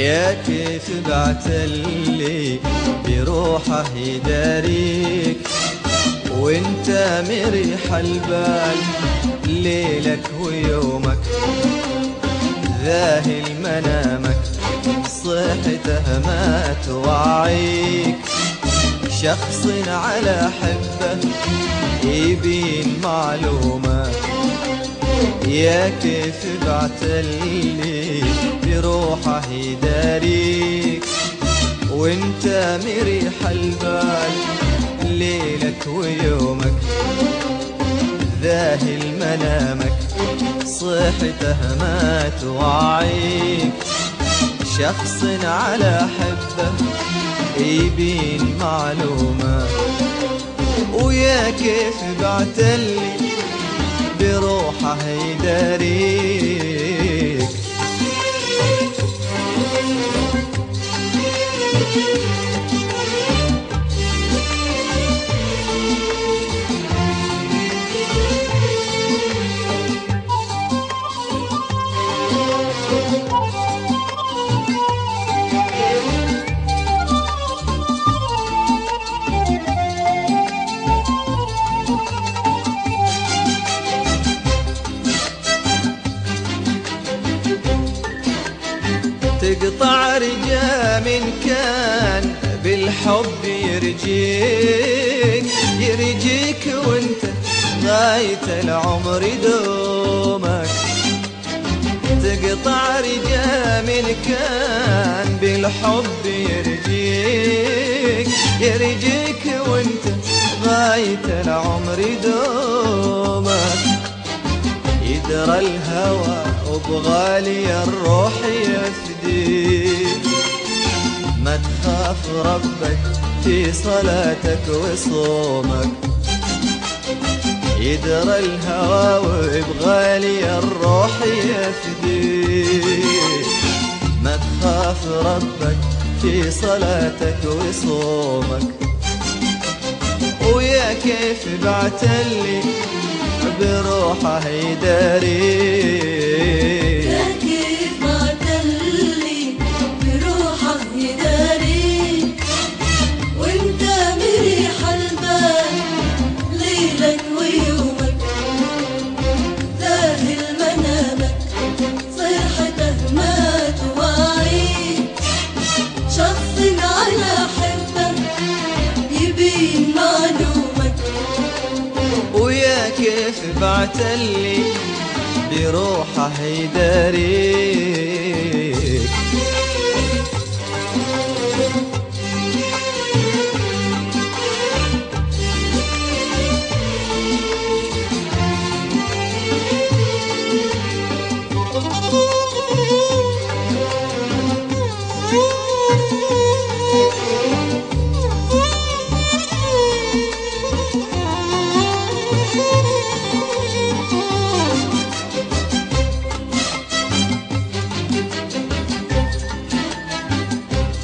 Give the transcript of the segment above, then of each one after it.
يا كيف بعتلي بروحه يداريك. وانت مريح البال ليلك ويومك ذاهل منامك صحته ما توعيك. شخص على حبه يبين معلومات يا كيف بعتلي بروحه يداريك وانت مريح البال ليلك ويومك ذاهل منامك صحته ما توعيك. شخص على حبه يبين معلومات ويا كيف بعتلي بروحه يداريك. تقطع بالحب يرجيك يرجيك وانت غاية العمر دومك. تقطع رجا من كان بالحب يرجيك يرجيك وانت غاية العمر دومك. يدرى الهوى وبغالي الروح يفديك ما تخاف ربك في صلاتك وصومك. يدرى الهوى وبغالي الروح يفديك ما تخاف ربك في صلاتك وصومك. ويا كيف بعتلي بروحه يداريك بعتلي بروحه يداريك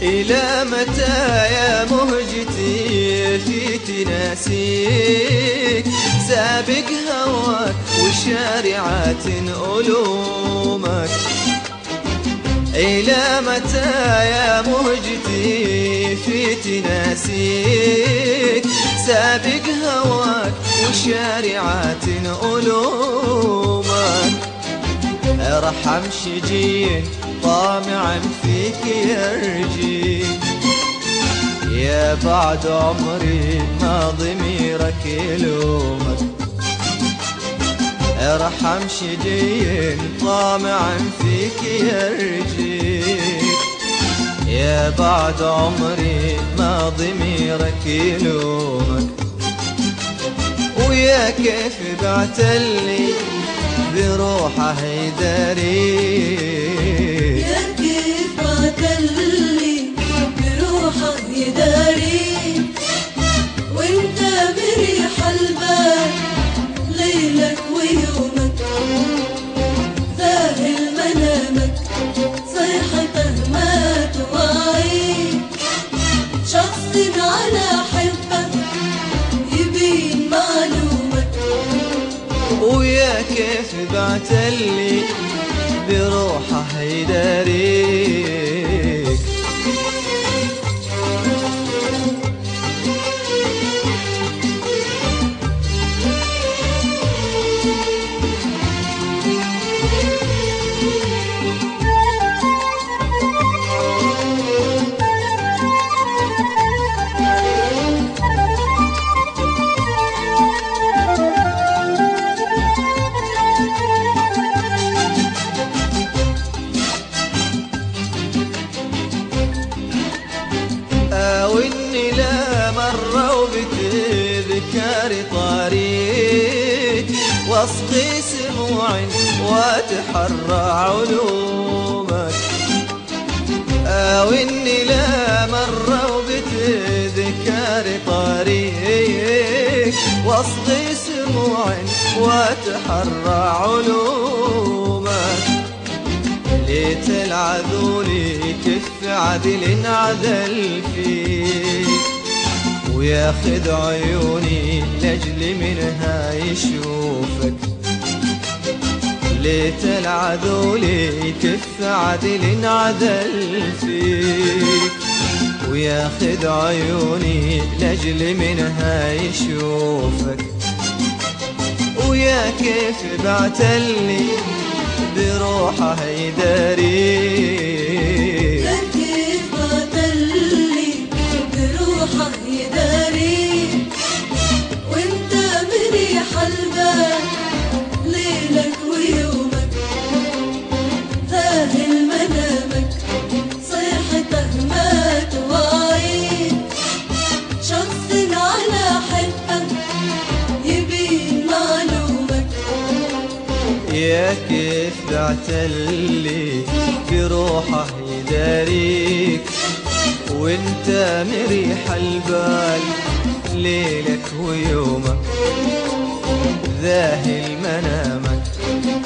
إلى متى يا مهجتي في تناسيك؟ سابق هواك وشارعات ألومك. إلى متى يا مهجتي في تناسيك؟ سابق هواك وشارعات ألومك. أرحم شجين طامعا فيك يرجي. يا بعد عمري ما ضميرك يلومك. أرحم شجين طامعا فيك يرجي. يا بعد عمري ما ضميرك يلومك. ويا كيف بعتلي بروحه يداريك كيف بعتلي بروحه يداريك واصغي سموع واتحرى علومك. أو إني لا مرة وبتذكر طريق واصغي سموع واتحرى علومك. ليت العذولي كف عدل عدل فيك. وياخذ عيوني لأجل منها يشوفك. ليت العذولي كف عدل عدل فيك. وياخذ عيوني لأجل منها يشوفك. ويا كيف بعتلي بروحه يداريك يا كيف قتلي بروحه يداري يا كيف بعتلي بروحه يداريك. وانت مريح البال ليلك ويومك. ذاهل منامك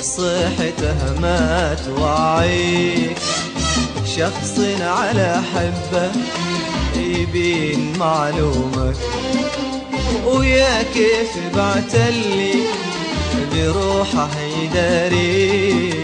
صيحته ما توعيك. شخص على حبه يبين معلومك. ويا كيف بعتلي بروحه يداري.